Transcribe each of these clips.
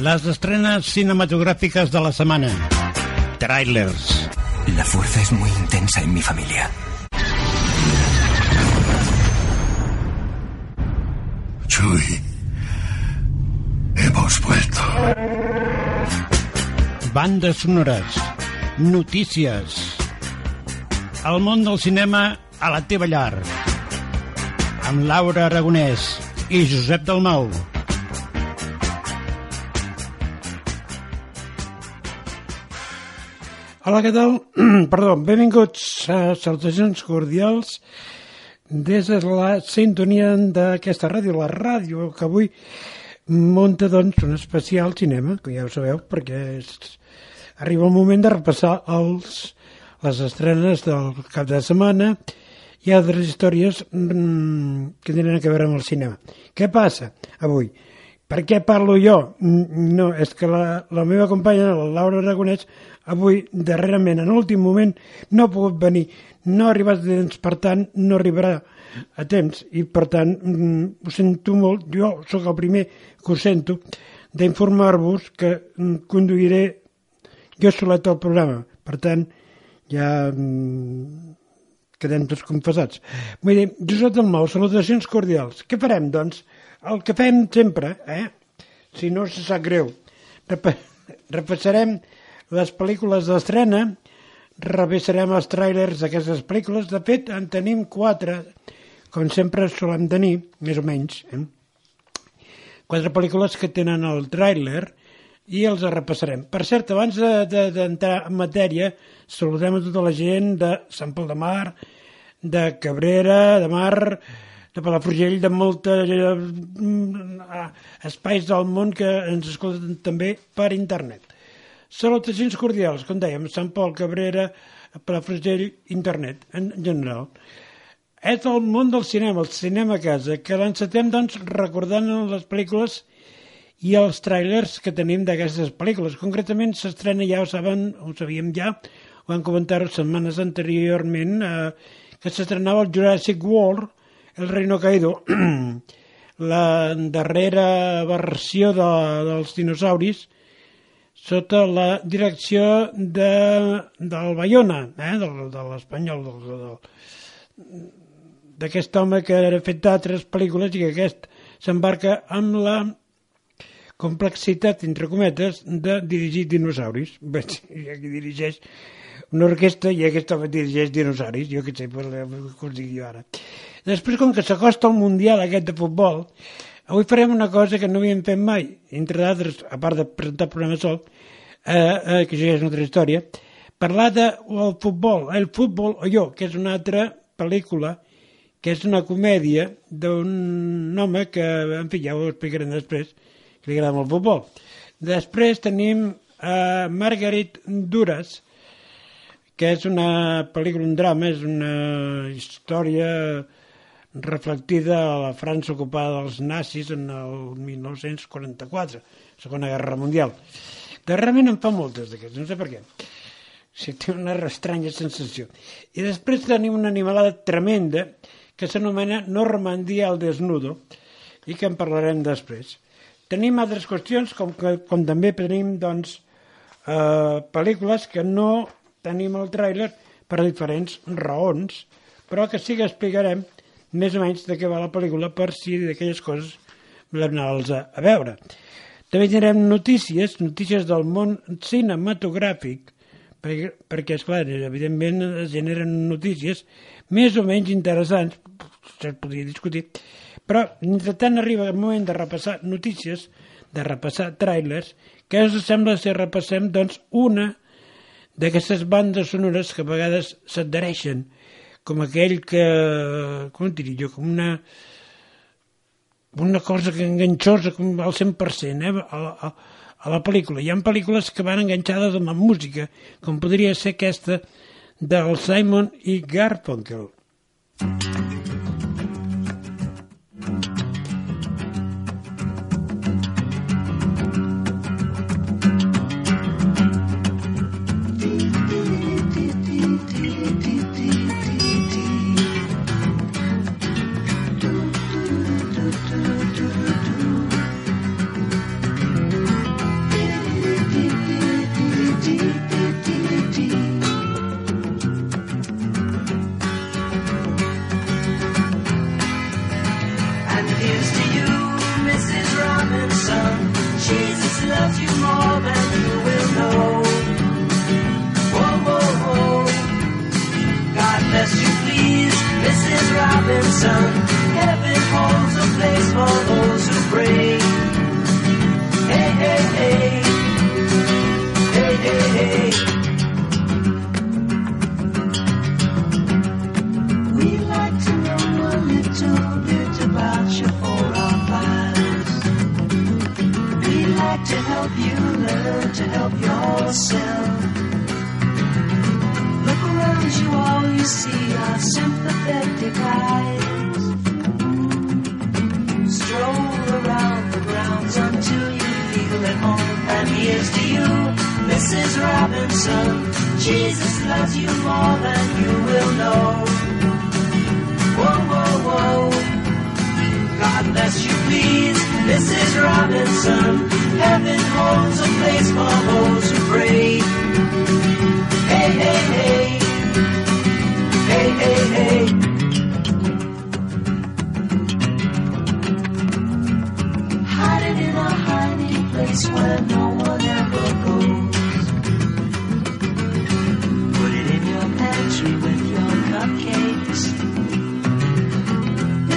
Les estrenes cinematográficas de la semana. Trailers. La fuerza es muy intensa en mi familia. Chuy, hemos vuelto. Bandes sonores. Notícies. El món del cinema a la teva llar. Amb Laura Aragonès i Josep Dalmau. Hola, què tal? Perdó, benvinguts a salutacions cordials des de la sintonia d'aquesta ràdio, la ràdio que avui munta doncs un especial cinema, que ja ho sabeu, perquè és... arriba el moment de repassar els, les estrenes del cap de setmana i altres històries mm, que tenen a veure amb el cinema. Què passa avui? Per què parlo jo? No, és que la, la meva companya, la Laura Aragonès, avui, darrerament, en l'últim moment, no ha pogut venir, no ha arribat a temps, per tant, no arribarà a temps, i per tant, mm, ho sento molt, jo sóc el primer que ho sento, d'informar-vos que mm, conduiré jo solet el programa. Per tant, ja mm, quedem tots confessats. Vull dir, Josep Dalmau, salutacions cordials. Què farem, doncs? El que fem sempre, eh? si no se sap greu, Repa repassarem les pel·lícules d'estrena, revisarem els tràilers d'aquestes pel·lícules. De fet, en tenim quatre, com sempre solem tenir, més o menys. Eh? Quatre pel·lícules que tenen el tràiler i els repassarem. Per cert, abans d'entrar de, de, en matèria, saludem a tota la gent de Sant Pol de Mar, de Cabrera, de Mar, de Palafrugell, de molts eh, espais del món que ens escolten també per internet. Salutacions cordials, com dèiem, Sant Pol, Cabrera, Palafrugell, internet, en general. És el món del cinema, el cinema a casa, que l'encetem, doncs, recordant les pel·lícules i els tràilers que tenim d'aquestes pel·lícules. Concretament s'estrena, ja ho saben, ho sabíem ja, ho vam comentar setmanes anteriorment, eh, que s'estrenava el Jurassic World, El Reino Caído, la darrera versió de, dels dinosauris, sota la direcció de, del Bayona, eh, del, de l'espanyol, d'aquest home que ha fet d'altres pel·lícules i que aquest s'embarca amb la complexitat, entre cometes, de dirigir dinosauris. Hi ha qui dirigeix una orquestra i aquest home dirigeix dinosauris, jo que sé, per que us digui jo ara. Després, com que s'acosta el Mundial aquest de futbol, avui farem una cosa que no havíem fet mai, entre d'altres, a part de presentar el programa sol, eh, eh, que això ja és una altra història, parlar de, futbol, el futbol o jo, que és una altra pel·lícula, que és una comèdia d'un home que, en fi, ja ho explicarem després, que li agrada molt el futbol. Després tenim eh, Margaret Duras, que és una pel·lícula, un drama, és una història reflectida a la França ocupada dels nazis en el 1944, Segona Guerra Mundial. Darrerament en fa moltes d'aquestes, no sé per què. Sí, té una estranya sensació. I després tenim una animalada tremenda que s'anomena Normandia al desnudo i que en parlarem després. Tenim altres qüestions, com, que, com també tenim doncs, eh, pel·lícules que no tenim el tràiler per diferents raons, però que sí que explicarem més o menys de què va la pel·lícula per si d'aquelles coses volem anar-los a, a veure. També tindrem notícies, notícies del món cinematogràfic, perquè, perquè esclar, evidentment es generen notícies més o menys interessants, se'ls podria discutir, però tant arriba el moment de repassar notícies, de repassar trailers, que us sembla si repassem doncs, una d'aquestes bandes sonores que a vegades s'adhereixen com aquell que, com ho diria jo, com una una cosa que enganxosa com al 100% eh, a, a, a la pel·lícula. Hi ha pel·lícules que van enganxades amb la música, com podria ser aquesta del Simon i Garfunkel. Mm -hmm.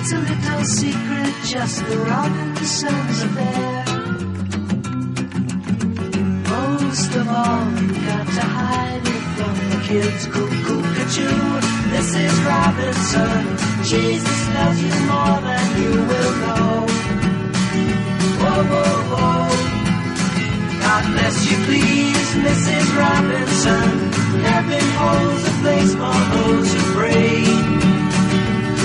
It's a little secret, just the Robinsons affair. Most of all, you got to hide it from the kids. Cuckoo, cuckoo, Mrs. Robinson. Jesus loves you more than you will know. Whoa, whoa, whoa. God bless you, please, Mrs. Robinson. Heaven holds a place for those who pray.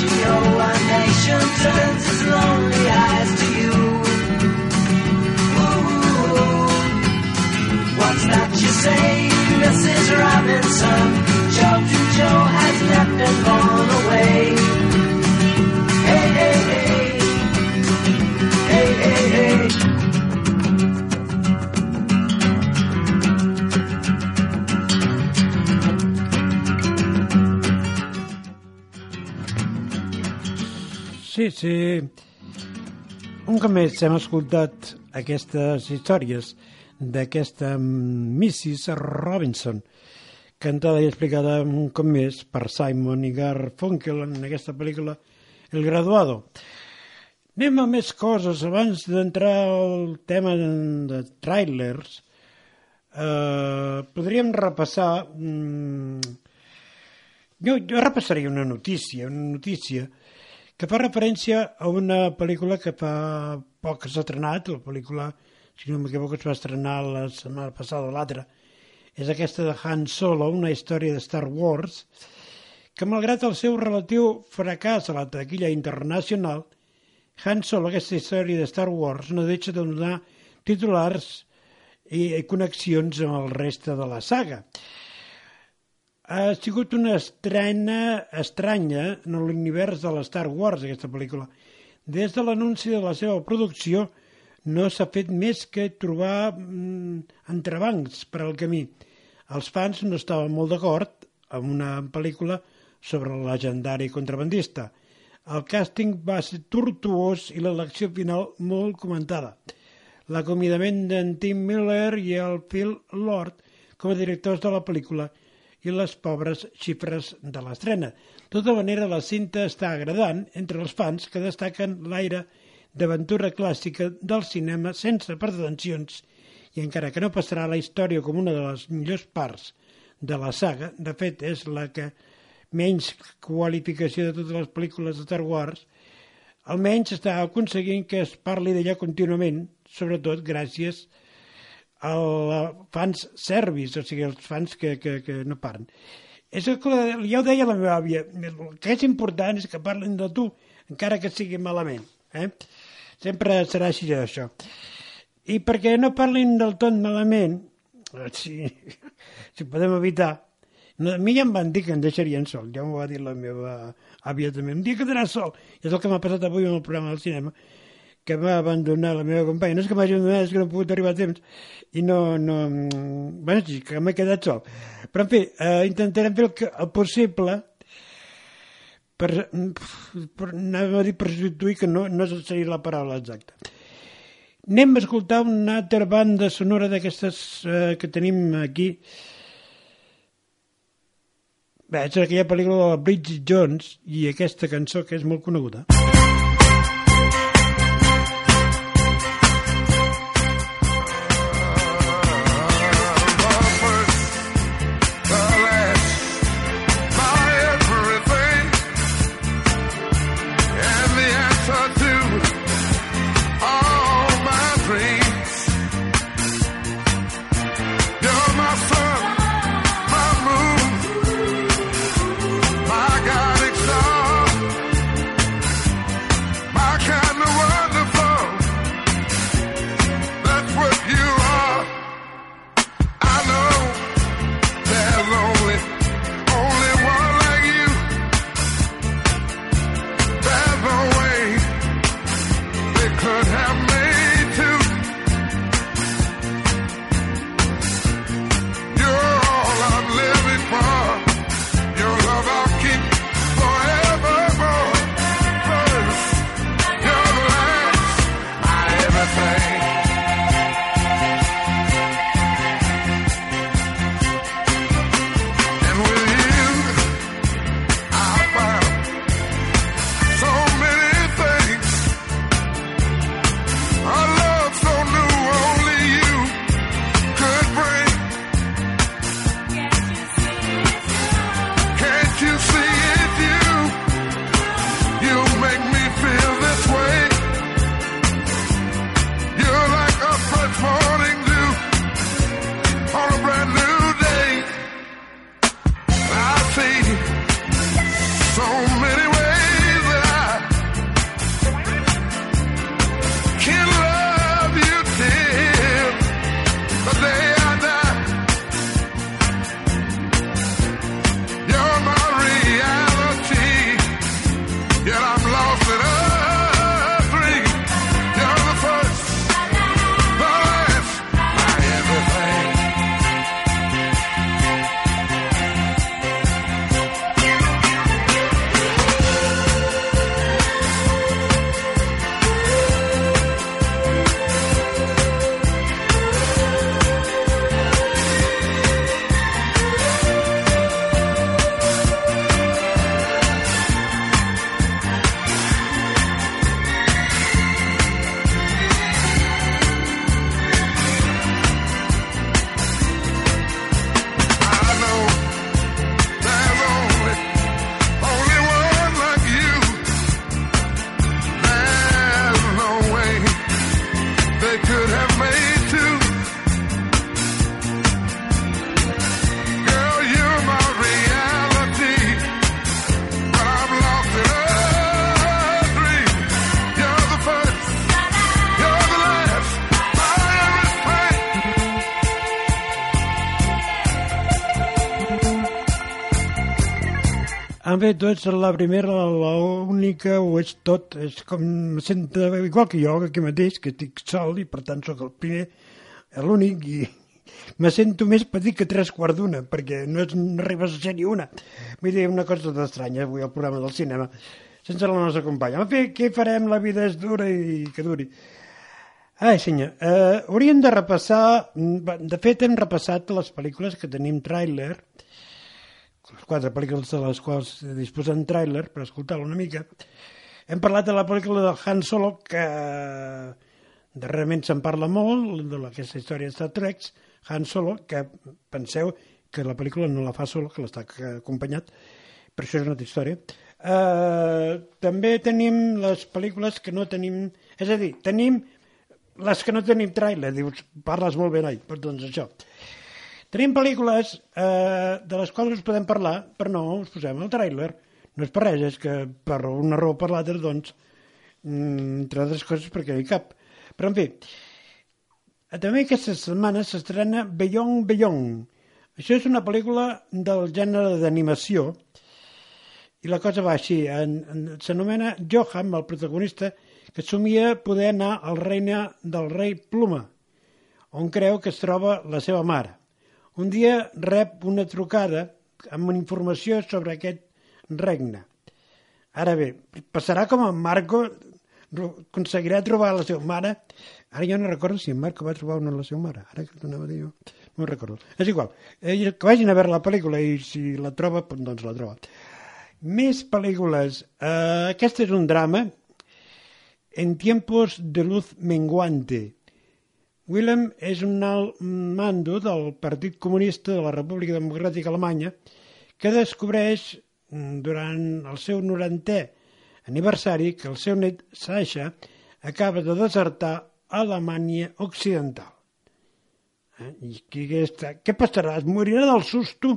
DiMaggio? Our nation turns its lonely eyes to you. Ooh, what's that you say, Mrs. Robinson? Joe to Joe has left and gone away. Sí, sí. Un cop més hem escoltat aquestes històries d'aquesta Mrs. Robinson, cantada i explicada un cop més per Simon i Garfunkel en aquesta pel·lícula El Graduado. Anem a més coses. Abans d'entrar al tema de trailers, eh, podríem repassar... Mm, jo, jo repassaria una notícia, una notícia que fa referència a una pel·lícula que fa poc s'ha estrenat, la pel·lícula, si no m'equivoco, es va estrenar la setmana passada o l'altra, és aquesta de Han Solo, una història de Star Wars, que malgrat el seu relatiu fracàs a la taquilla internacional, Han Solo, aquesta història de Star Wars, no deixa de donar titulars i connexions amb el reste de la saga. Ha sigut una estrena estranya en l'univers de la Star Wars, aquesta pel·lícula. Des de l'anunci de la seva producció no s'ha fet més que trobar mm, entrebancs per al camí. Els fans no estaven molt d'acord amb una pel·lícula sobre el legendari contrabandista. El càsting va ser tortuós i l'elecció final molt comentada. L'acomiadament d'en Tim Miller i el Phil Lord com a directors de la pel·lícula i les pobres xifres de l'estrena. De tota manera, la cinta està agradant entre els fans que destaquen l'aire d'aventura clàssica del cinema sense pretensions i encara que no passarà a la història com una de les millors parts de la saga, de fet és la que menys qualificació de totes les pel·lícules de Star Wars, almenys està aconseguint que es parli d'ella contínuament, sobretot gràcies als fans serbis, o sigui, els fans que, que, que no paren. És que ja ho deia la meva àvia, el que és important és que parlen de tu, encara que sigui malament. Eh? Sempre serà així això. I perquè no parlin del tot malament, eh, si, si podem evitar, no, a mi ja em van dir que em deixarien sol, ja m'ho va dir la meva àvia també. Un dia quedaràs sol. És el que m'ha passat avui en el programa del cinema, que m'ha abandonat la meva companya. No és que m'hagi abandonat, és que no he pogut arribar a temps. I no... no mm, bueno, sí, que m'he quedat sol. Però, en fi, eh, intentarem fer el, que, el possible per, per, anava a dir per substituir, que no, no seria la paraula exacta. Anem a escoltar una altra banda sonora d'aquestes eh, que tenim aquí, Bé, és aquella pel·lícula de Bridget Jones i aquesta cançó que és molt coneguda. Bé, tu ets la primera, l'única, o ets tot, és com, me sento igual que jo, aquí mateix, que estic sol i per tant sóc el primer, l'únic, i me sento més petit que tres quarts d'una, perquè no, és, no arribes a ser ni una. Vull dir, una cosa tot estranya, avui al programa del cinema, sense la nostra companya. En fi, què farem? La vida és dura i que duri. Ai, senyor, eh, hauríem de repassar, de fet hem repassat les pel·lícules que tenim tràiler, les quatre pel·lícules de les quals disposen tràiler per escoltar-lo una mica. Hem parlat de la pel·lícula del Han Solo, que darrerament se'n parla molt, de aquesta història de Star Trek, Han Solo, que penseu que la pel·lícula no la fa solo, que l'està acompanyat, per això és una altra història. Uh, també tenim les pel·lícules que no tenim... És a dir, tenim les que no tenim tràiler, dius, parles molt bé, noi, doncs això. Tenim pel·lícules eh, de les quals us podem parlar, però no us posem el tràiler. No és per res, és que per una raó per l'altra, doncs, mm, entre altres coses perquè hi cap. Però, en fi, eh, també aquesta setmana s'estrena Beyond Beyond. Això és una pel·lícula del gènere d'animació i la cosa va així. En, en, S'anomena Johan, el protagonista, que somia poder anar al reina del rei Pluma, on creu que es troba la seva mare. Un dia rep una trucada amb informació sobre aquest regne. Ara bé, passarà com en Marco aconseguirà trobar la seva mare. Ara jo no recordo si en Marco va trobar una la seva mare. Ara que t'anava a dir jo, no recordo. És igual. Que vagin a veure la pel·lícula i si la troba, doncs la troba. Més pel·lícules. Eh, aquest és un drama en tiempos de luz menguante. Willem és un alt mando del Partit Comunista de la República Democràtica Alemanya que descobreix mm, durant el seu 90è aniversari que el seu net Sasha acaba de desertar a Alemanya Occidental. Eh? I què, està, què passarà? Es morirà del susto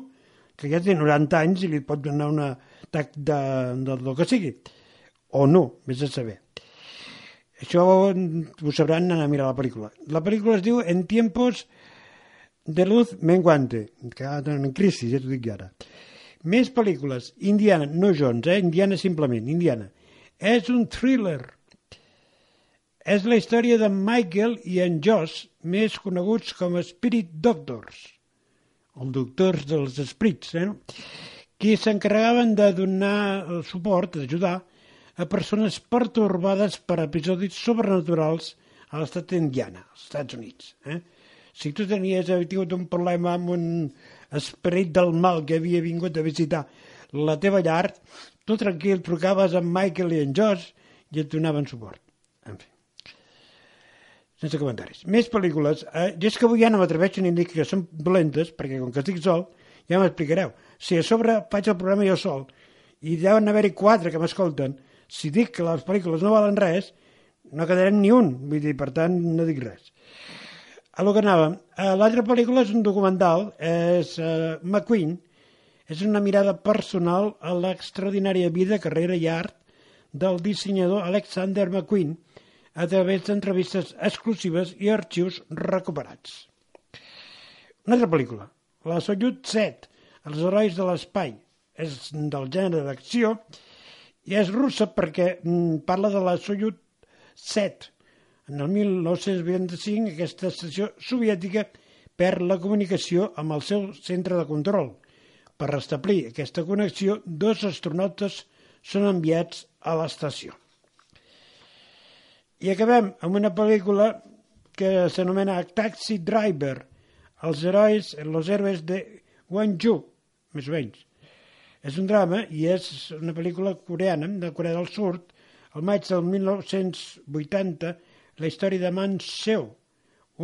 que ja té 90 anys i li pot donar un atac de, de, del que sigui. O no, vés a saber. Això ho sabran anar a mirar la pel·lícula. La pel·lícula es diu En tiempos de luz menguante, que en crisi, ja t'ho dic ara. Més pel·lícules. Indiana, no Jones, eh? Indiana simplement, Indiana. És un thriller. És la història de Michael i en Josh, més coneguts com Spirit Doctors, o doctors dels esprits, eh? qui s'encarregaven de donar el suport, d'ajudar, a persones pertorbades per episodis sobrenaturals a l'estat d'Indiana, als Estats Units. Eh? Si tu tenies haver tingut un problema amb un esperit del mal que havia vingut a visitar la teva llar, tu tranquil trucaves amb Michael i en Josh i et donaven suport. En fi. Sense comentaris. Més pel·lícules. Eh, jo és que avui ja no m'atreveixo ni dir que són dolentes, perquè com que estic sol, ja m'explicareu. Si a sobre faig el programa jo sol, i deuen haver-hi quatre que m'escolten, si dic que les pel·lícules no valen res, no quedarem ni un, vull dir, per tant, no dic res. A lo que anàvem, eh, l'altra pel·lícula és un documental, és eh, McQueen, és una mirada personal a l'extraordinària vida, carrera i art del dissenyador Alexander McQueen a través d'entrevistes exclusives i arxius recuperats. Una altra pel·lícula, la Soyuz 7, Els herois de l'espai, és del gènere d'acció i és russa perquè mm, parla de la Soyuz 7. En el 1925 aquesta estació soviètica perd la comunicació amb el seu centre de control. Per restablir aquesta connexió, dos astronautes són enviats a l'estació. I acabem amb una pel·lícula que s'anomena Taxi Driver, els herois, los héroes de Guangzhou, més o menys. És un drama i és una pel·lícula coreana, de Corea del Sud, al maig del 1980, la història de Man Seo,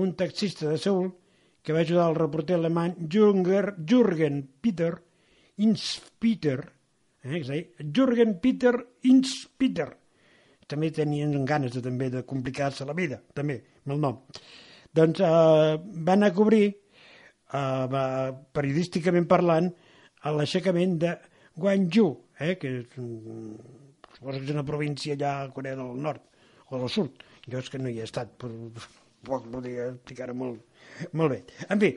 un taxista de Seul que va ajudar el reporter alemany Junger, Jürgen Peter Inspiter, eh, dir, Jürgen Peter Inspiter, també tenien ganes de, també de complicar-se la vida, també, amb el nom. Doncs eh, van a cobrir, eh, periodísticament parlant, l'aixecament de Guangzhou, eh, que és, un, suposo que és una província allà a Corea del Nord, o del Sud. Jo és que no hi he estat, però poc podria explicar molt, molt bé. En fi,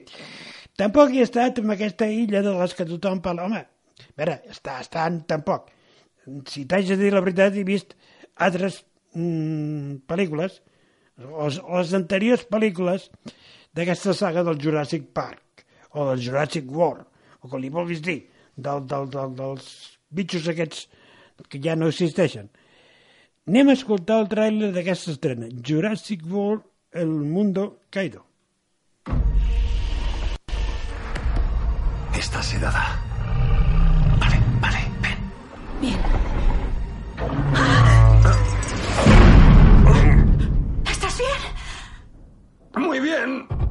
tampoc hi he estat amb aquesta illa de les que tothom parla. Home, a veure, està, estant tampoc. Si t'haig de dir la veritat, he vist altres mm, pel·lícules, o les anteriors pel·lícules d'aquesta saga del Jurassic Park, o del Jurassic World, o com li vulguis dir, del, del, del, dels bitxos aquests que ja no existeixen. Anem a escoltar el tràiler d'aquesta estrena, Jurassic World, El Mundo Caído. Está sedada. Vale, vale, ven. Bien. ¿Estás bien? Muy bien.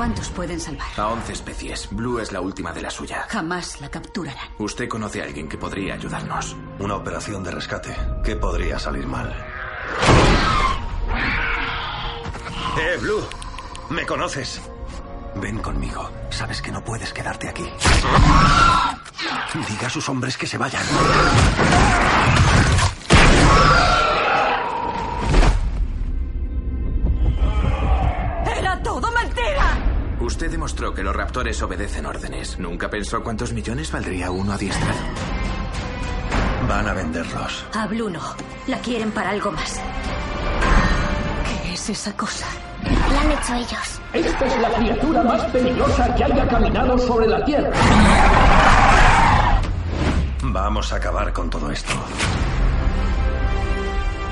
¿Cuántos pueden salvar? A 11 especies. Blue es la última de la suya. Jamás la capturarán. Usted conoce a alguien que podría ayudarnos. Una operación de rescate. ¿Qué podría salir mal? ¡Eh, Blue! ¿Me conoces? Ven conmigo. Sabes que no puedes quedarte aquí. Diga a sus hombres que se vayan. Demostró que los raptores obedecen órdenes. ¿Nunca pensó cuántos millones valdría uno adiestrado? Van a venderlos. A Blue no. La quieren para algo más. ¿Qué es esa cosa? La han hecho ellos. Esta es la criatura más peligrosa que haya caminado sobre la Tierra. Vamos a acabar con todo esto.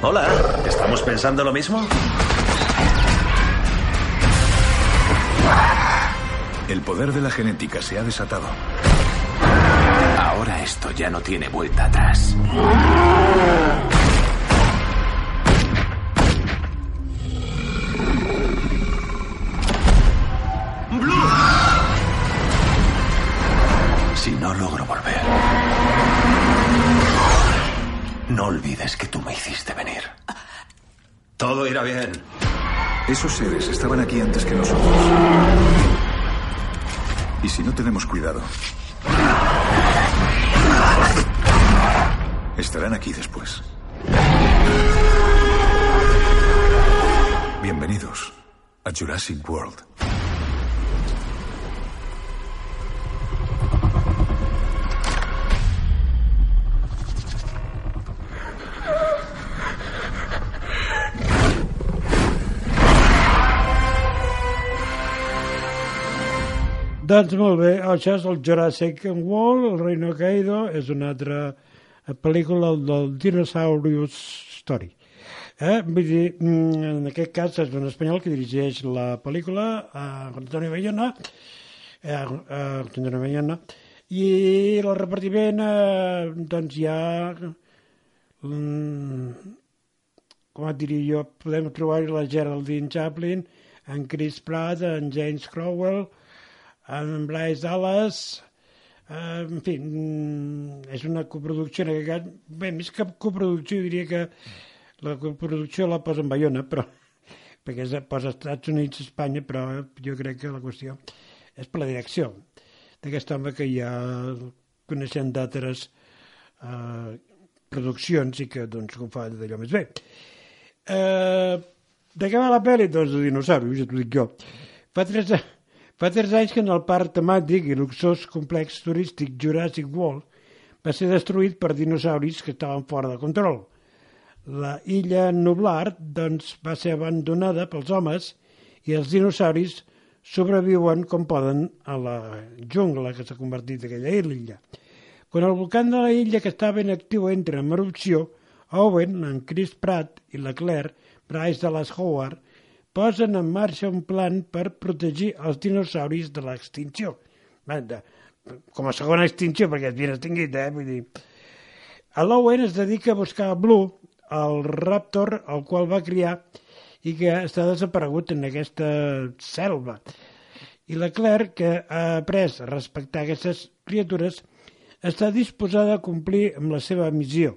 Hola, ¿estamos pensando lo mismo? El poder de la genética se ha desatado. Ahora esto ya no tiene vuelta atrás. Si no logro volver, no olvides que tú me hiciste venir. Todo irá bien. Esos seres estaban aquí antes que nosotros. Y si no tenemos cuidado, estarán aquí después. Bienvenidos a Jurassic World. Doncs molt bé, això és el Jurassic World, el Reino Caído, és una altra pel·lícula del Dinosaurius Story. Eh? Vull dir, mm, en aquest cas és un espanyol que dirigeix la pel·lícula, eh, Antonio Bayona, eh, eh, Antonio Bayona, i el repartiment, eh, doncs hi ha, mm, com et diria jo, podem trobar la Geraldine Chaplin, en Chris Pratt, en James Crowell, en Bryce Dallas, eh, en fi, mm, és una coproducció, en aquest cas, bé, més que coproducció, diria que la coproducció la posa en Bayona, però, perquè és, posa Estats Units, Espanya, però jo crec que la qüestió és per la direcció d'aquest home que ja coneixem d'altres eh, produccions i que doncs ho fa d'allò més bé. Eh, de què va la pel·li? Doncs de dinosaurios, ja t'ho dic jo. Fa tres, fa tres anys que en el parc temàtic i luxós complex turístic Jurassic World va ser destruït per dinosauris que estaven fora de control. La illa Nublar doncs, va ser abandonada pels homes i els dinosauris sobreviuen com poden a la jungla que s'ha convertit aquella illa. Quan el volcán de la illa que estava en actiu entra en erupció, Owen, en Chris Pratt i la Claire, Bryce Dallas Howard, posen en marxa un plan per protegir els dinosauris de l'extinció. Com a segona extinció, perquè ben extingit, eh? Vull dir... L'Owen es dedica a buscar Blue, el raptor al qual va criar i que està desaparegut en aquesta selva. I la Claire, que ha après a respectar aquestes criatures, està disposada a complir amb la seva missió.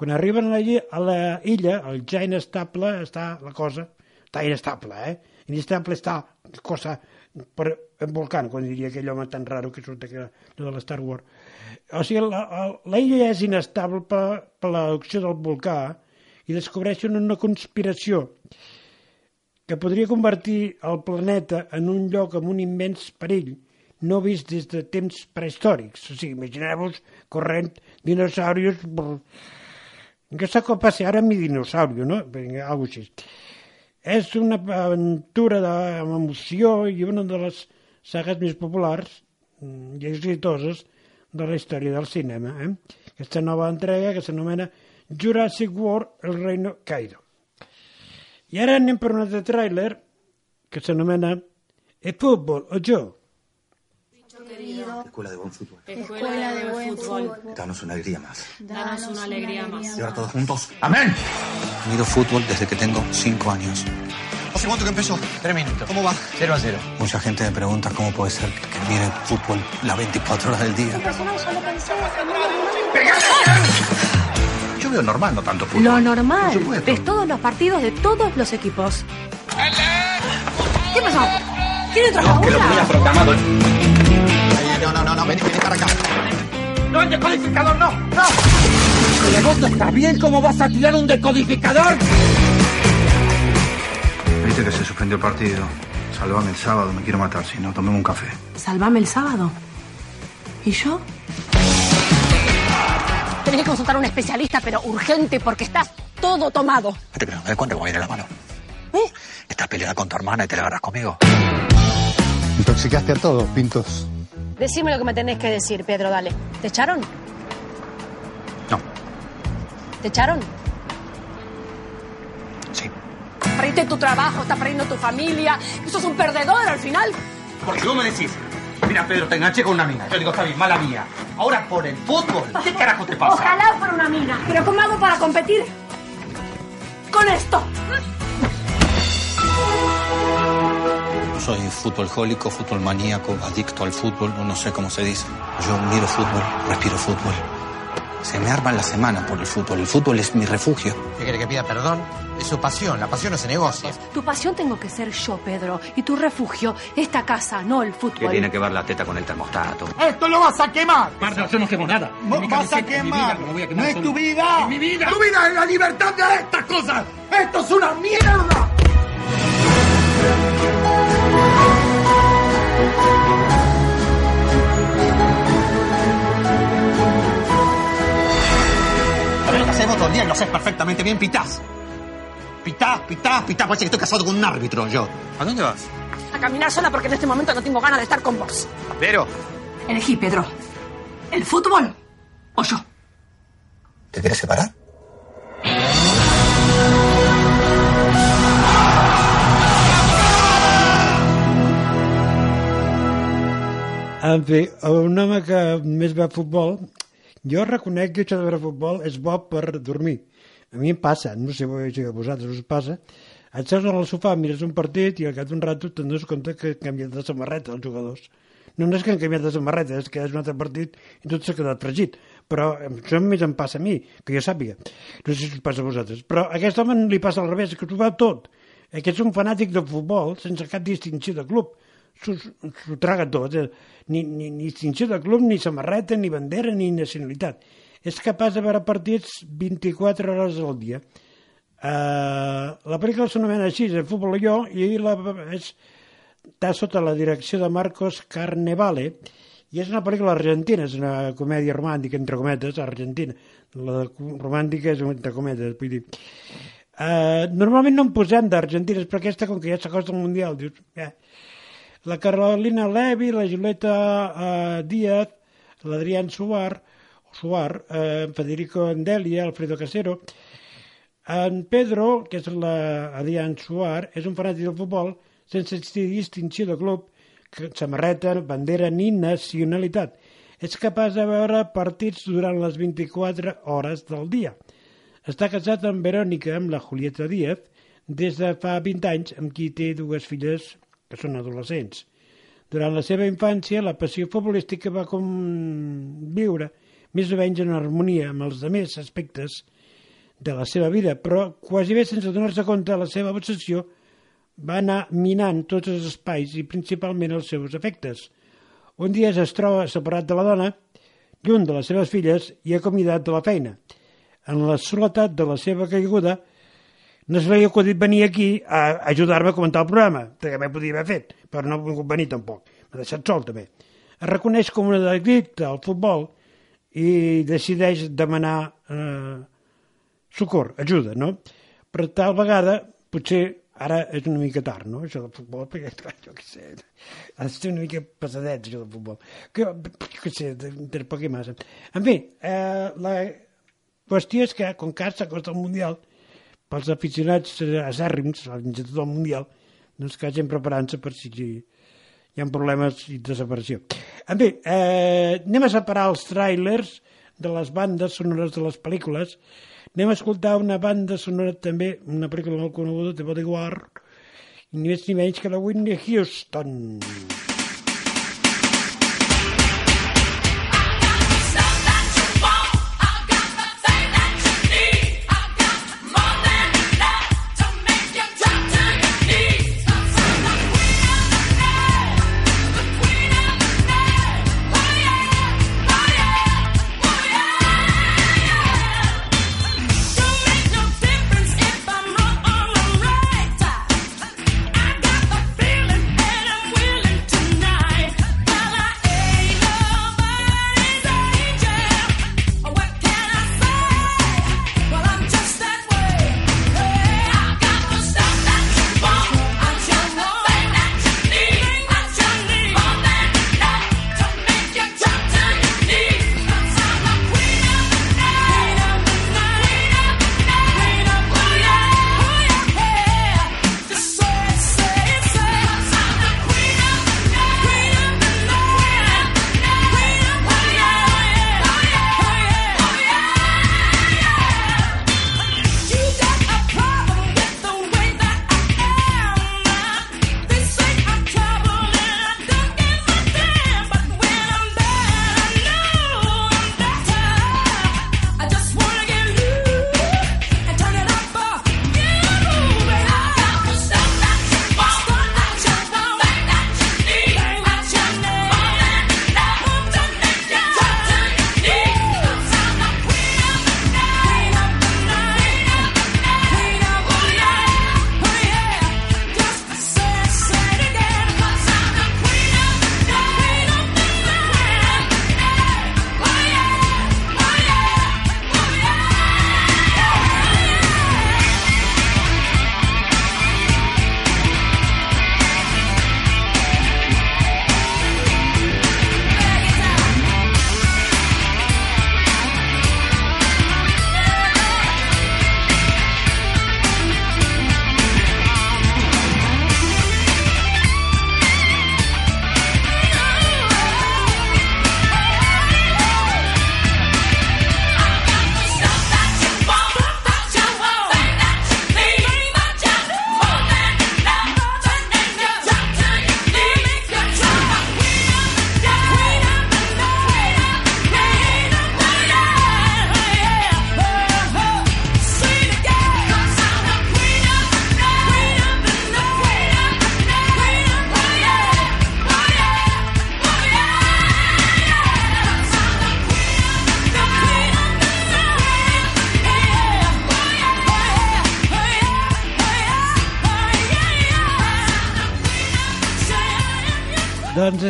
Quan arriben a la, illa- a la illa, el ja inestable està la cosa, està inestable, eh? Inestable està cosa per en volcán, quan diria aquell home tan raro que surt allò de la Star Wars. O sigui, la, la, la illa és inestable per, per l'erupció del volcà i descobreixen una conspiració que podria convertir el planeta en un lloc amb un immens perill no vist des de temps prehistòrics. O sigui, imagineu-vos corrent dinosaurios... brr. Què sap què passa ara mi dinosaurio, no? Vinga, Algo així. És una aventura de, amb emoció i una de les sagues més populars mm, i exitoses de la història del cinema. Eh? Aquesta nova entrega que s'anomena Jurassic World, el reino caído. I ara anem per un altre tràiler que s'anomena El futbol o Escuela de buen fútbol. Escuela de buen fútbol. Danos una alegría más. Danos una alegría más. Y ahora todos juntos. ¡Amén! Mido fútbol desde que tengo cinco años. ¿Hace cuánto que empezó? Tres minutos. ¿Cómo va? 0 a 0. Mucha gente me pregunta cómo puede ser que mire fútbol las 24 horas del día. Yo veo normal, no tanto fútbol. Lo normal. Ves todos los partidos de todos los equipos. ¡Ale! ¿Qué pasó? ¿Tiene otra jaula? Que lo tenía programado. No, no, no, no, vení, vení para acá. ¡No, el decodificador no! ¡No! ¿El negocio está bien? ¿Cómo vas a tirar un decodificador? Viste que se suspendió el partido. Salvame el sábado, me quiero matar. Si no, tomemos un café. Salvame el sábado. ¿Y yo? Tenés que consultar a un especialista, pero urgente, porque estás todo tomado. No cuenta que voy a ir a la mano. ¿Eh? Estás peleada con tu hermana y te la agarras conmigo. Intoxicaste a todos, Pintos. Decime lo que me tenés que decir, Pedro, dale. ¿Te echaron? No. ¿Te echaron? Sí. Perdiste tu trabajo, estás perdiendo tu familia. Sos un perdedor al final. Porque vos me decís, mira Pedro, te enganché con una mina. Yo digo, está bien, mala mía. Ahora por el fútbol, ¿qué carajo te pasa? Ojalá fuera una mina. Pero ¿cómo hago para competir con esto? Soy futboljólico, fútbol maníaco, adicto al fútbol, no sé cómo se dice. Yo miro fútbol, respiro fútbol. Se me arma la semana por el fútbol. El fútbol es mi refugio. ¿Qué quiere que pida perdón? Es su pasión, la pasión no se negocia. Tu pasión tengo que ser yo, Pedro. Y tu refugio, esta casa, no el fútbol. Que tiene que ver la teta con el termostato. ¡Esto lo vas a quemar! Marta, yo no quemo nada. No vas a quemar. vida, voy a no quemar es solo. tu vida. Es mi vida. Tu vida es la libertad de estas cosas. Esto es una mierda. Día y lo haces perfectamente bien, pitás. Pitás, pitás, pitás. Parece que estoy casado con un árbitro yo. ¿A dónde vas? A caminar sola porque en este momento no tengo ganas de estar con vos. Pero. Elegí, Pedro. ¿El fútbol o yo? ¿Te quieres separar? En fi, un home que més va a futbol, jo reconec que això de veure futbol és bo per dormir. A mi em passa, no sé si a vosaltres us passa, et seus al sofà, mires un partit i al cap d'un rato te'n dones compte que han canviat de samarreta els jugadors. No, és que han canviat de samarreta, és que és un altre partit i tot s'ha quedat fregit. Però això només em passa a mi, que jo sàpiga. No sé si us passa a vosaltres. Però a aquest home li passa al revés, que s'ho va tot. Aquest és un fanàtic de futbol sense cap distinció de club s'ho traga tot, eh? ni, ni, ni distinció de club, ni samarreta, ni bandera, ni nacionalitat. És capaç de veure partits 24 hores al dia. Uh, la pel·lícula s'anomena així, el futbol jo, i la, és, està sota la direcció de Marcos Carnevale, i és una pel·lícula argentina, és una comèdia romàntica, entre cometes, argentina. La romàntica és entre cometes, vull dir. Uh, normalment no en posem d'argentines, però aquesta, com que ja s'acosta al Mundial, dius, eh, la Carolina Levi, la Julieta eh, Díaz, l'Adrián Suar, Suar eh, Federico Andelia, Alfredo Casero. En Pedro, que és l'Adrián Suar, és un fanàtic del futbol sense distinció de club, samarreta, bandera ni nacionalitat. És capaç de veure partits durant les 24 hores del dia. Està casat amb Verònica, amb la Julieta Díaz, des de fa 20 anys, amb qui té dues filles que són adolescents. Durant la seva infància, la passió futbolística va conviure més o menys en harmonia amb els demés aspectes de la seva vida, però quasi bé sense donar-se compte la seva obsessió va anar minant tots els espais i principalment els seus efectes. Un dia es troba separat de la dona, lluny de les seves filles i acomiadat de la feina. En la soledat de la seva caiguda, no li ha acudit venir aquí a ajudar-me a comentar el programa, que també podia haver fet, però no ha volgut venir tampoc. M'ha deixat sol, també. Es reconeix com un addicte al futbol i decideix demanar eh, socor, ajuda, no? Per tal vegada, potser ara és una mica tard, no?, això del futbol, perquè, clar, jo què sé, ha de ser una mica pesadet, això del futbol. Que, jo què sé, de, de poc i massa. En fi, eh, la qüestió és que, com que s'acosta el Mundial, pels aficionats acèrrims, fins i tot el Mundial, doncs que hagin preparant-se per si hi ha problemes de separació. En fi, eh, anem a separar els trailers de les bandes sonores de les pel·lícules. Anem a escoltar una banda sonora també, una pel·lícula molt coneguda, de Bodyguard, i ni més ni menys que la Whitney Houston. Thank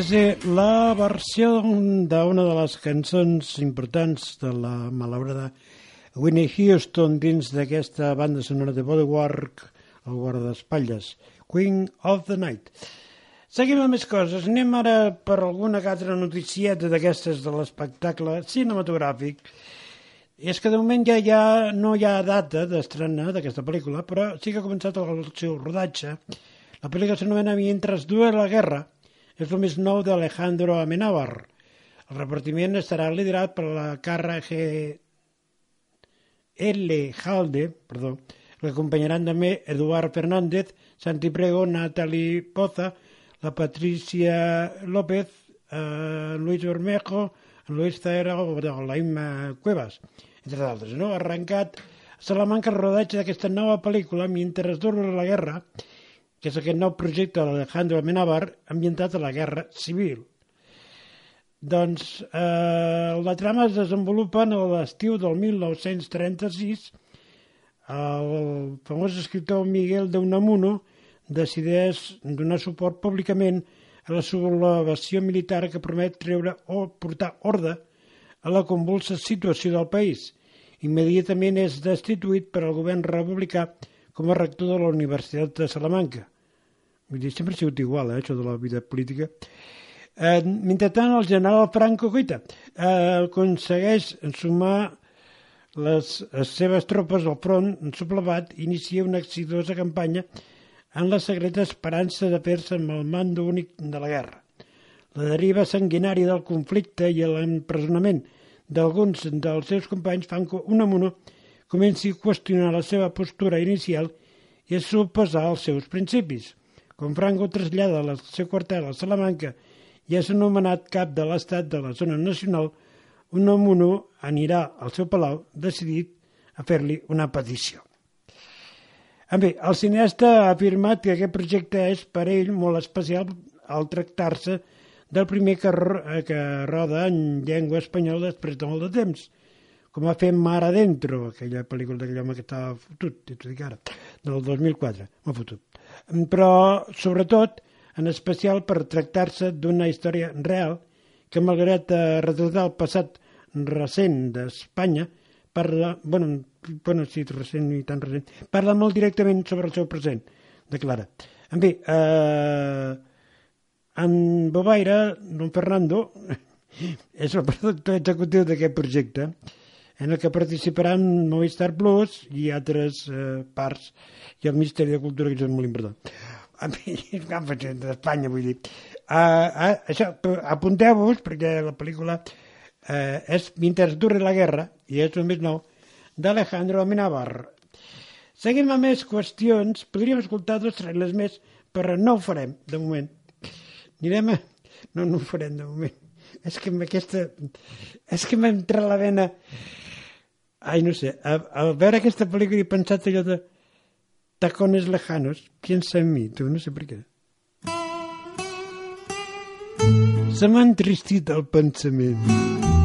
És eh, la versió d'una de les cançons importants de la malaurada Winnie Houston dins d'aquesta banda sonora de Bodywork, el guardaespatlles, Queen of the Night. Seguim amb més coses. Anem ara per alguna altra noticieta d'aquestes de l'espectacle cinematogràfic. I és que de moment ja, ja no hi ha data d'estrena d'aquesta pel·lícula, però sí que ha començat el seu rodatge. La pel·lícula s'anomena Mientras duele la guerra, és el més nou d'Alejandro Amenábar. El repartiment estarà liderat per la Carra G. L. Halde, perdó, l'acompanyaran també Eduard Fernández, Santi Prego, Natalie Poza, la Patricia López, eh, Luis Bermejo, Luis Zaera o la Imma Cuevas, entre d'altres. No? Ha arrencat Salamanca el rodatge d'aquesta nova pel·lícula Mientras dura la guerra, que és aquest nou projecte d'Alejandro Amenábar ambientat a la Guerra Civil. Doncs eh, la trama es desenvolupa en l'estiu del 1936. El famós escriptor Miguel de Unamuno decideix donar suport públicament a la sublevació militar que promet treure o portar ordre a la convulsa situació del país. Immediatament és destituït per al govern republicà com a rector de la Universitat de Salamanca. Vull dir, sempre ha sigut igual, eh, això de la vida política. Eh, mentrestant, el general Franco, guita, eh, aconsegueix sumar les, les seves tropes al front sublevat i inicia una exitosa campanya en la secreta esperança de fer-se amb el mando únic de la guerra. La deriva sanguinària del conflicte i l'empresonament d'alguns dels seus companys fan que Unamuno comenci a qüestionar la seva postura inicial i a suposar els seus principis. Quan Franco trasllada el seu quartel a Salamanca i és anomenat cap de l'estat de la zona nacional, Unamuno anirà al seu palau decidit a fer-li una petició. Bé, el cineasta ha afirmat que aquest projecte és per ell molt especial al tractar-se del primer que, que roda en llengua espanyola després de molt de temps, com ha fet Mar Adentro, aquella pel·lícula d'aquell home que estava fotut, t'ho dic ara, del 2004, m'ha fotut. Però, sobretot, en especial per tractar-se d'una història real que, malgrat eh, retratar el passat recent d'Espanya, parla, bueno, bueno, sí, recent i tan recent, parla molt directament sobre el seu present, declara. En bé, eh, en Bobaire, don Fernando, és el productor executiu d'aquest projecte, en el que participaran Movistar Plus i altres eh, parts i el Ministeri de Cultura, que és molt important. A mi, d'Espanya, vull dir. Uh, uh, apunteu-vos, perquè la pel·lícula eh, és Mientras dure la guerra, i és el més nou, d'Alejandro Amenábar. Seguim amb més qüestions. Podríem escoltar dos trailers més, però no ho farem, de moment. Anirem a... No, no ho farem, de moment. És que amb aquesta... És que m'ha entrat la vena... Ai, no sé. A, a veure aquesta pel·lícula he pensat allò de... Tacones lejanos. Piensa en mi, tu, no sé per què. Se m'ha entristit el pensament.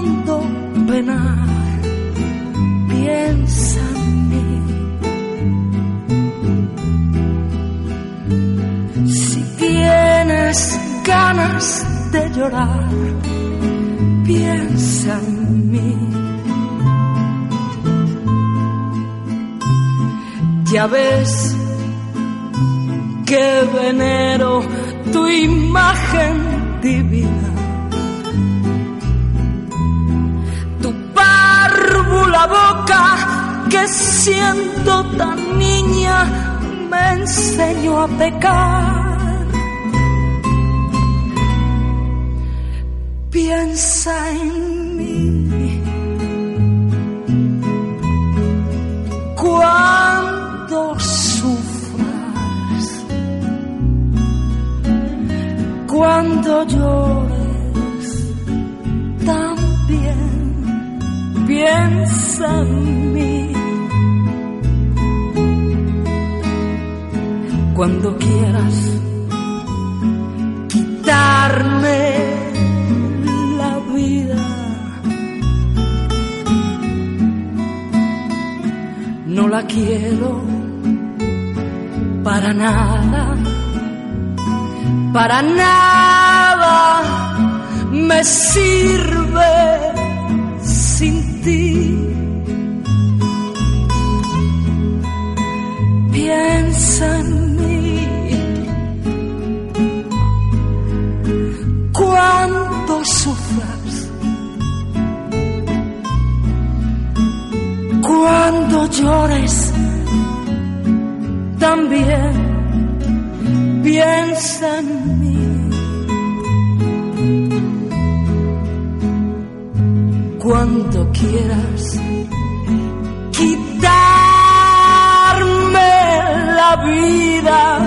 Hondo penar, piensa en mí. Si tienes ganas de llorar, piensa en mí. Ya ves que venero tu imagen divina. Párvula boca que siendo tan niña me enseñó a pecar. Piensa en mí. Cuando sufras, cuando llores, piensa en mí. Cuando quieras quitarme la vida, no la quiero para nada, para nada me sirve Piensa en mí. Cuando sufras, cuando llores. También piensa en mí. Cuando quieras vida,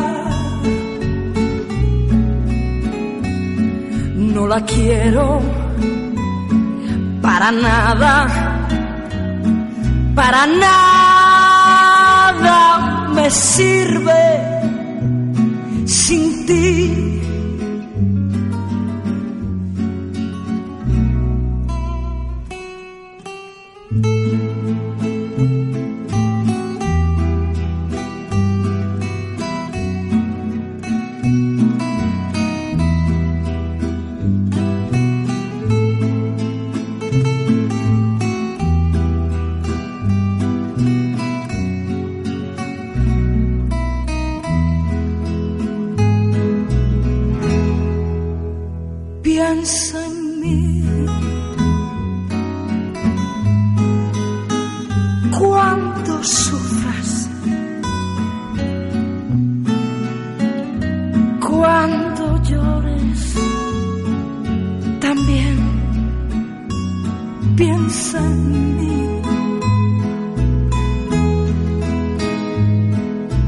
no la quiero para nada, para nada me sirve sin ti.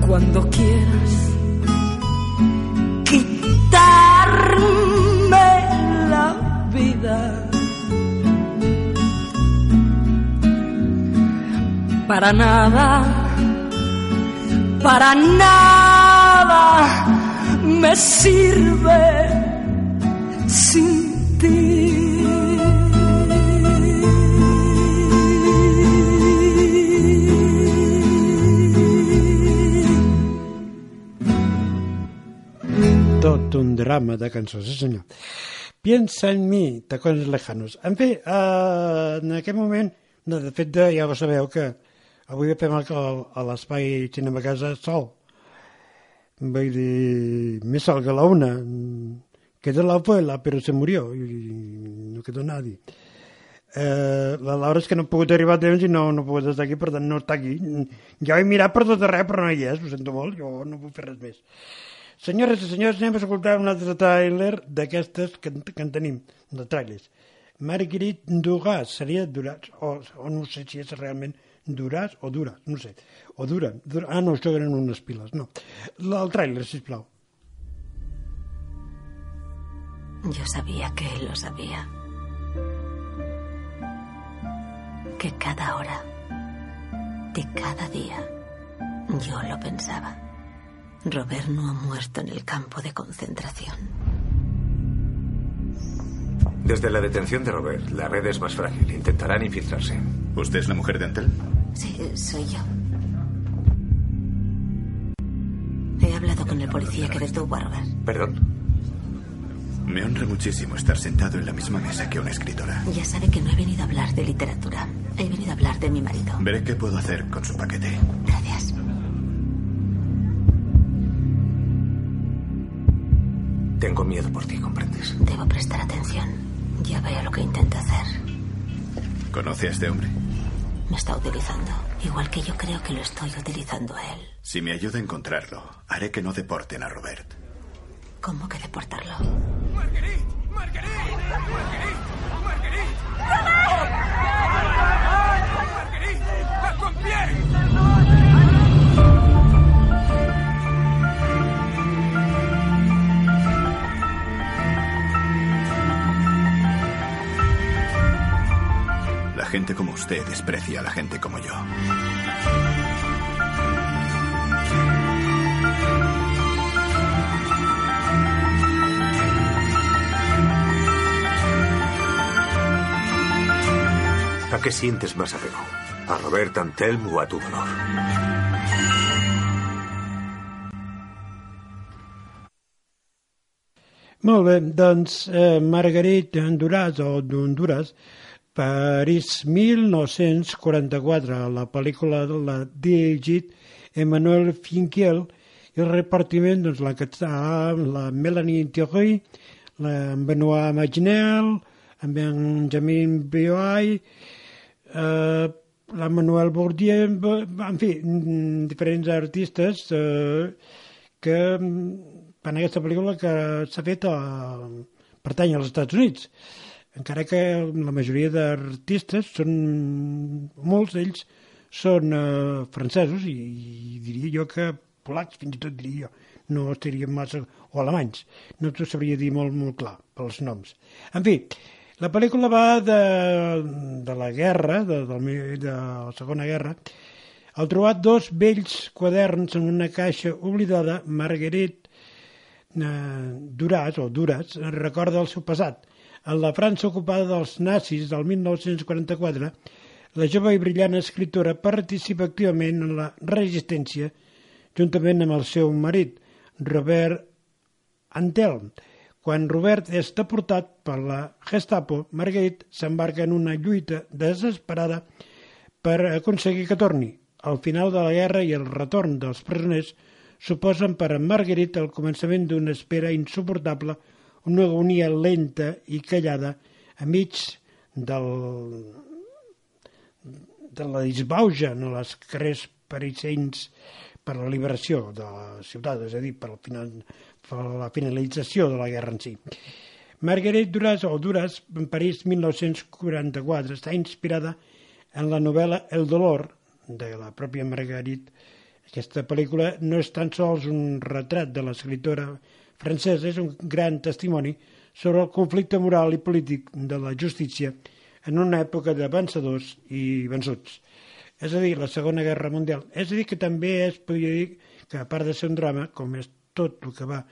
Cuando quieras quitarme la vida. Para nada, para nada me sirve sin Tot un drama de cançó, sí senyor. Piensa en mi, tacones lejanos. En fi, eh, en aquest moment, no, de fet, ja ho sabeu que avui fem el, a l'espai Cinema Casa sol. Vull dir, més sol que la una. Queda la abuela, però se murió i no quedó nadie. Eh, la Laura és que no ha pogut arribar a temps i no, no ha pogut estar aquí, per tant no està aquí. Ja he mirat per tot arreu, però no hi és, ho sento molt, jo no puc fer res més. Senyores i senyors, anem a escoltar un altre tràiler d'aquestes que, que en tenim, de tràilers. Marguerite Duras, seria Duras, o, o no sé si és realment Duras o Duras, no sé. O Dura, Dura ah, no, això eren unes piles, no. El tràiler, sisplau. Yo sabía que él lo sabía. Que cada hora, de cada día, yo lo pensaba. Robert no ha muerto en el campo de concentración. Desde la detención de Robert, la red es más frágil. Intentarán infiltrarse. ¿Usted es la mujer de Antel? Sí, soy yo. He hablado con el policía que detuvo a Robert. Perdón. Me honra muchísimo estar sentado en la misma mesa que una escritora. Ya sabe que no he venido a hablar de literatura. He venido a hablar de mi marido. Veré qué puedo hacer con su paquete. Gracias. Tengo miedo por ti, ¿comprendes? Debo prestar atención. Ya veo lo que intenta hacer. ¿Conoce a este hombre? Me está utilizando. Igual que yo creo que lo estoy utilizando a él. Si me ayuda a encontrarlo, haré que no deporten a Robert. ¿Cómo que deportarlo? La gente como usted desprecia a la gente como yo. ¿A qué sientes más apego? ¿A Robert Antelm o a tu dolor? Molt bé, doncs eh, Honduras o d'Honduras París 1944, la pel·lícula l'ha dirigit Emmanuel Finkiel i el repartiment, doncs, la que està la Melanie Thierry, la Benoit Maginel, en Benjamin Bioy, eh, la Manuel Bourdieu, en fi, mm, diferents artistes eh, que en aquesta pel·lícula que s'ha fet a, pertany als Estats Units encara que la majoria d'artistes són molts d'ells són eh, francesos i, i diria jo que polacs fins i tot diria jo. No estaríem massa o alemanys. No t'ho sabria dir molt, molt clar pels noms. En fi, la pel·lícula va de, de la guerra de, de, de la segona guerra. Al trobat dos vells quaderns en una caixa oblidada Marguerite eh, Duras, o Duras, recorda el seu passat. En la França ocupada dels nazis del 1944, la jove i brillant escriptora participa activament en la resistència juntament amb el seu marit, Robert Antelm. Quan Robert és deportat per la Gestapo, Marguerite s'embarca en una lluita desesperada per aconseguir que torni. Al final de la guerra i el retorn dels presoners suposen per a Marguerite el començament d'una espera insuportable, una agonia lenta i callada a mig del, de la disbauja en les carrers parisens per la liberació de la ciutat, és a dir, per, final, per la finalització de la guerra en si. Marguerite Duras, o Duras, en París 1944, està inspirada en la novel·la El dolor, de la pròpia Marguerite aquesta pel·lícula no és tan sols un retrat de l'escriptora francesa, és un gran testimoni sobre el conflicte moral i polític de la justícia en una època de vencedors i vençuts. És a dir, la Segona Guerra Mundial. És a dir, que també es podria dir que, a part de ser un drama, com és tot el que va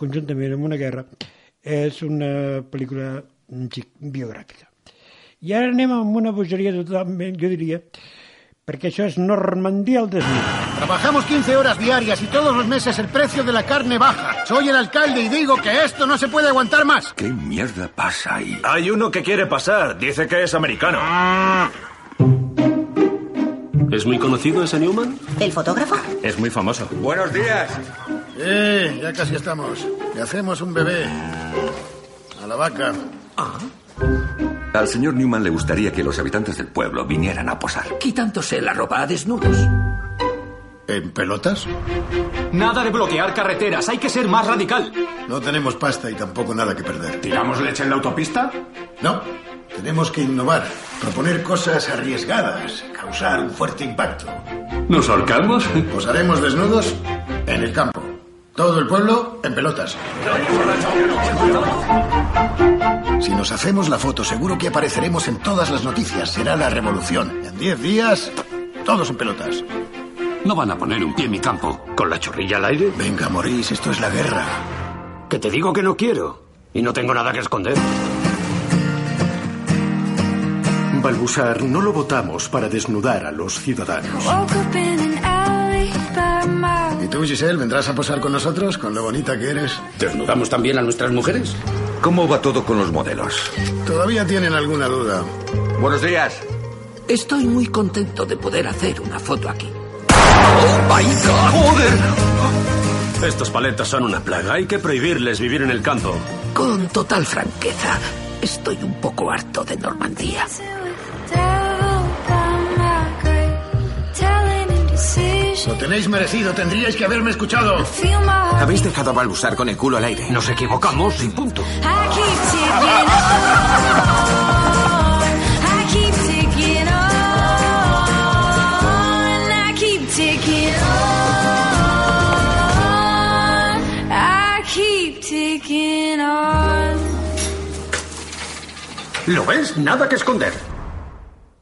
conjuntament amb una guerra, és una pel·lícula biogràfica. I ara anem amb una bogeria totalment, jo diria, porque eso es Normandía al desnudo. Trabajamos 15 horas diarias y todos los meses el precio de la carne baja. Soy el alcalde y digo que esto no se puede aguantar más. ¿Qué mierda pasa ahí? Hay uno que quiere pasar. Dice que es americano. ¿Es muy conocido ese Newman? ¿El fotógrafo? Es muy famoso. Buenos días. Eh, ya casi estamos. Le hacemos un bebé. A la vaca. Al señor Newman le gustaría que los habitantes del pueblo vinieran a posar. Quitándose la ropa a desnudos. ¿En pelotas? Nada de bloquear carreteras, hay que ser más radical. No tenemos pasta y tampoco nada que perder. ¿Tiramos leche en la autopista? No, tenemos que innovar, proponer cosas arriesgadas, causar un fuerte impacto. ¿Nos ahorcamos? Posaremos desnudos en el campo. Todo el pueblo en pelotas. Si nos hacemos la foto, seguro que apareceremos en todas las noticias. Será la revolución. En 10 días, todos en pelotas. No van a poner un pie en mi campo. ¿Con la chorrilla al aire? Venga, Maurice, esto es la guerra. Que te digo que no quiero. Y no tengo nada que esconder. Balbusar, no lo votamos para desnudar a los ciudadanos. ¿Y tú, Giselle, vendrás a posar con nosotros con lo bonita que eres? ¿Desnudamos también a nuestras mujeres? ¿Cómo va todo con los modelos? Todavía tienen alguna duda. Buenos días. Estoy muy contento de poder hacer una foto aquí. ¡Oh, my God! ¡Joder! Estos paletas son una plaga. Hay que prohibirles vivir en el campo. Con total franqueza, estoy un poco harto de Normandía. Lo tenéis merecido, tendríais que haberme escuchado. Habéis dejado a Balbusar con el culo al aire. Nos equivocamos y punto. ¿Lo ves? Nada que esconder.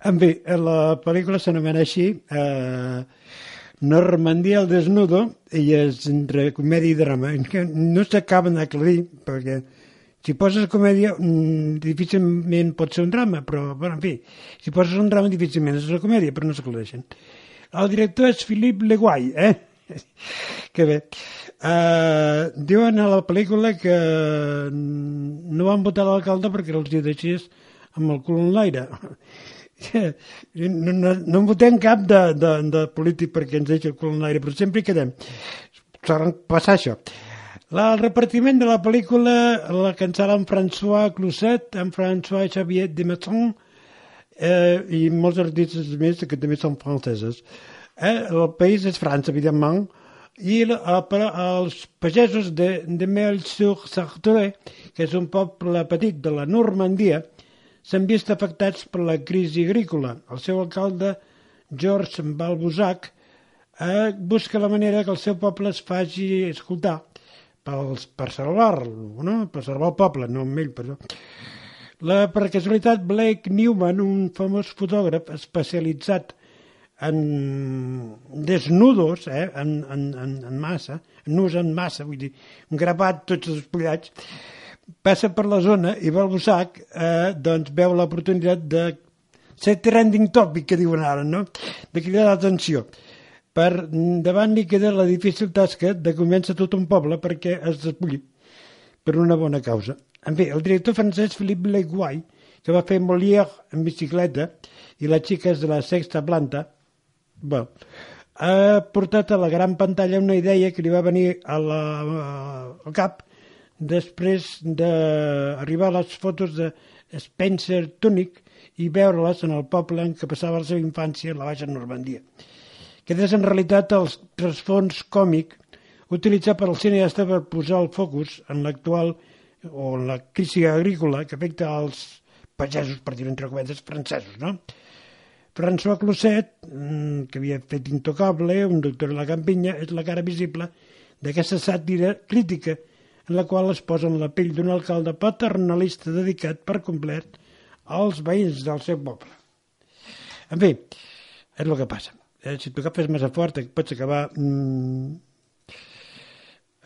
En fi, la pel·lícula s'anomena així eh, Normandia al desnudo i és entre comèdia i drama no s'acaben d'aclarir perquè Si poses comèdia, mm, difícilment pot ser un drama, però, bueno, en fi, si poses un drama, difícilment és una comèdia, però no s'aclareixen. El director és Philippe Leguay, eh? que bé. Uh, diuen a la pel·lícula que no van votar l'alcalde perquè els hi deixés amb el cul en l'aire. No, no, no en votem cap de, de, de polític perquè ens deixi el cul en l'aire, però sempre hi quedem. Saben passar això. La, el repartiment de la pel·lícula la cancel·la en François Closet, en François Xavier de Masson eh, i molts artistes més que també són franceses. Eh, el país és França, evidentment, i la, per als pagesos de, de Mel-sur-Sarthe, que és un poble petit de la Normandia, s'han vist afectats per la crisi agrícola. El seu alcalde, Georges Balbusac, eh, busca la manera que el seu poble es faci escoltar pels, per salvar-lo, no? per salvar el poble, no amb ell, però... La, per casualitat, Blake Newman, un famós fotògraf especialitzat en desnudos, eh, en, en, en, en massa, nus en massa, vull dir, gravat tots els pollats, passa per la zona i Balbusac eh, doncs veu l'oportunitat de ser trending topic, que diuen ara, no? de cridar l'atenció. Per davant li queda la difícil tasca de convèncer tot un poble perquè es despulli per una bona causa. En fi, el director francès Philippe Leguay, que va fer Molière en bicicleta i les xiques de la sexta planta, bueno, ha portat a la gran pantalla una idea que li va venir a la, al cap després d'arribar a les fotos de Spencer Tunick i veure-les en el poble en què passava la seva infància a la Baixa Normandia. Aquest és en realitat el trasfons còmic utilitzat per al cineasta per posar el focus en l'actual o en la crisi agrícola que afecta als pagesos, per dir-ho entre cometes, francesos, no? François Closet, mm, que havia fet Intocable, un doctor a la campinya, és la cara visible d'aquesta sàtira crítica en la qual es posa en la pell d'un alcalde paternalista dedicat per complet als veïns del seu poble. En fi, és el que passa. Eh, si tu agafes massa fort pots acabar mm,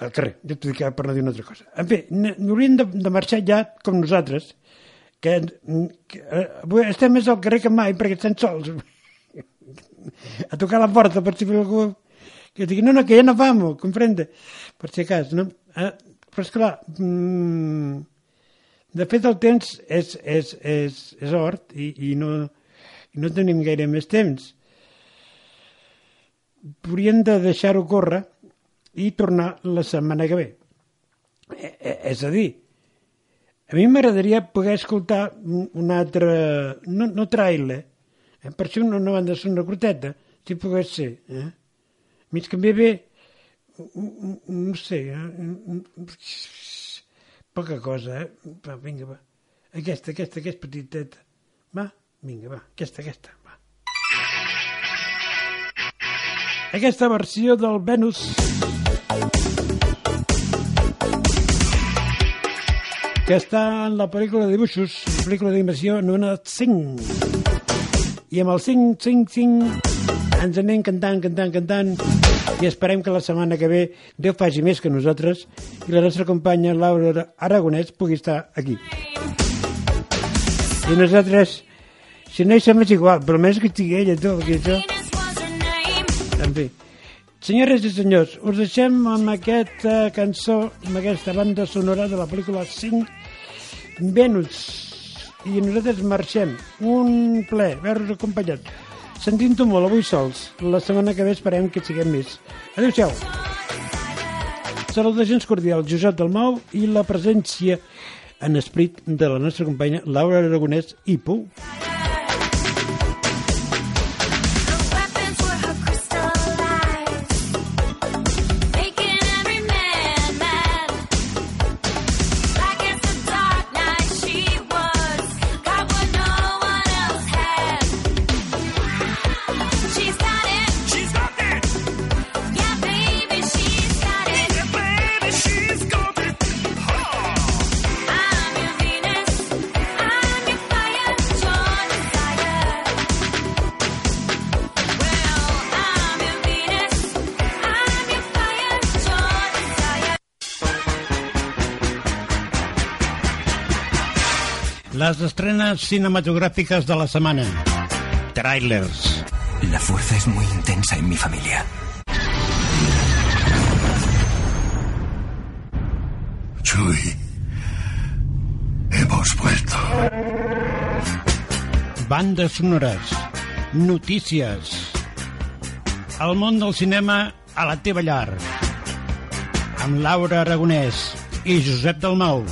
al carrer. Ja t'ho dic per no dir una altra cosa. En fi, hauríem de, de marxar ja com nosaltres, que, que eh, avui estem més al carrer que mai perquè estem sols. a tocar la porta per si algú que digui, no, no, que ja no vamos, comprende? Per si cas, no? Eh, però esclar, mm, de fet el temps és, és, és, és hort i, i, no, i no tenim gaire més temps. Hauríem de deixar-ho córrer i tornar la setmana que ve. E, e, és a dir, a mi m'agradaria poder escoltar un altre, no, no trailer, eh? per això no, no van de ser una curteta, si pogués ser. Eh? A mi es canvia bé, no sé, eh? poca cosa, eh? Va, vinga, va. Aquesta, aquesta, aquesta petiteta. Va, vinga, va, aquesta, aquesta, va. Aquesta versió del Venus que està en la pel·lícula de dibuixos, la pel·lícula d'animació anomenada 5. I amb el 5, 5, 5 ens anem cantant, cantant, cantant i esperem que la setmana que ve Déu faci més que nosaltres i la nostra companya Laura Aragonès pugui estar aquí. I nosaltres, si no hi som és igual, però més que estigui ella, tu, perquè això... En fi. Senyores i senyors, us deixem amb aquesta cançó, amb aquesta banda sonora de la pel·lícula 5 Venus. I nosaltres marxem. Un ple, veure-vos acompanyats. Sentint-ho molt avui sols. La setmana que ve esperem que siguem més. Adéu-siau. Salutacions cordials, Josep Dalmau i la presència en esprit de la nostra companya Laura Aragonès i Pou. Estrenes cinematográficas de la semana. Trailers. La fuerza es muy intensa en mi familia. Chuy, hemos vuelto. Bandes sonores. Notícies. El món del cinema a la teva llar. Amb Laura Aragonès i Josep Dalmau.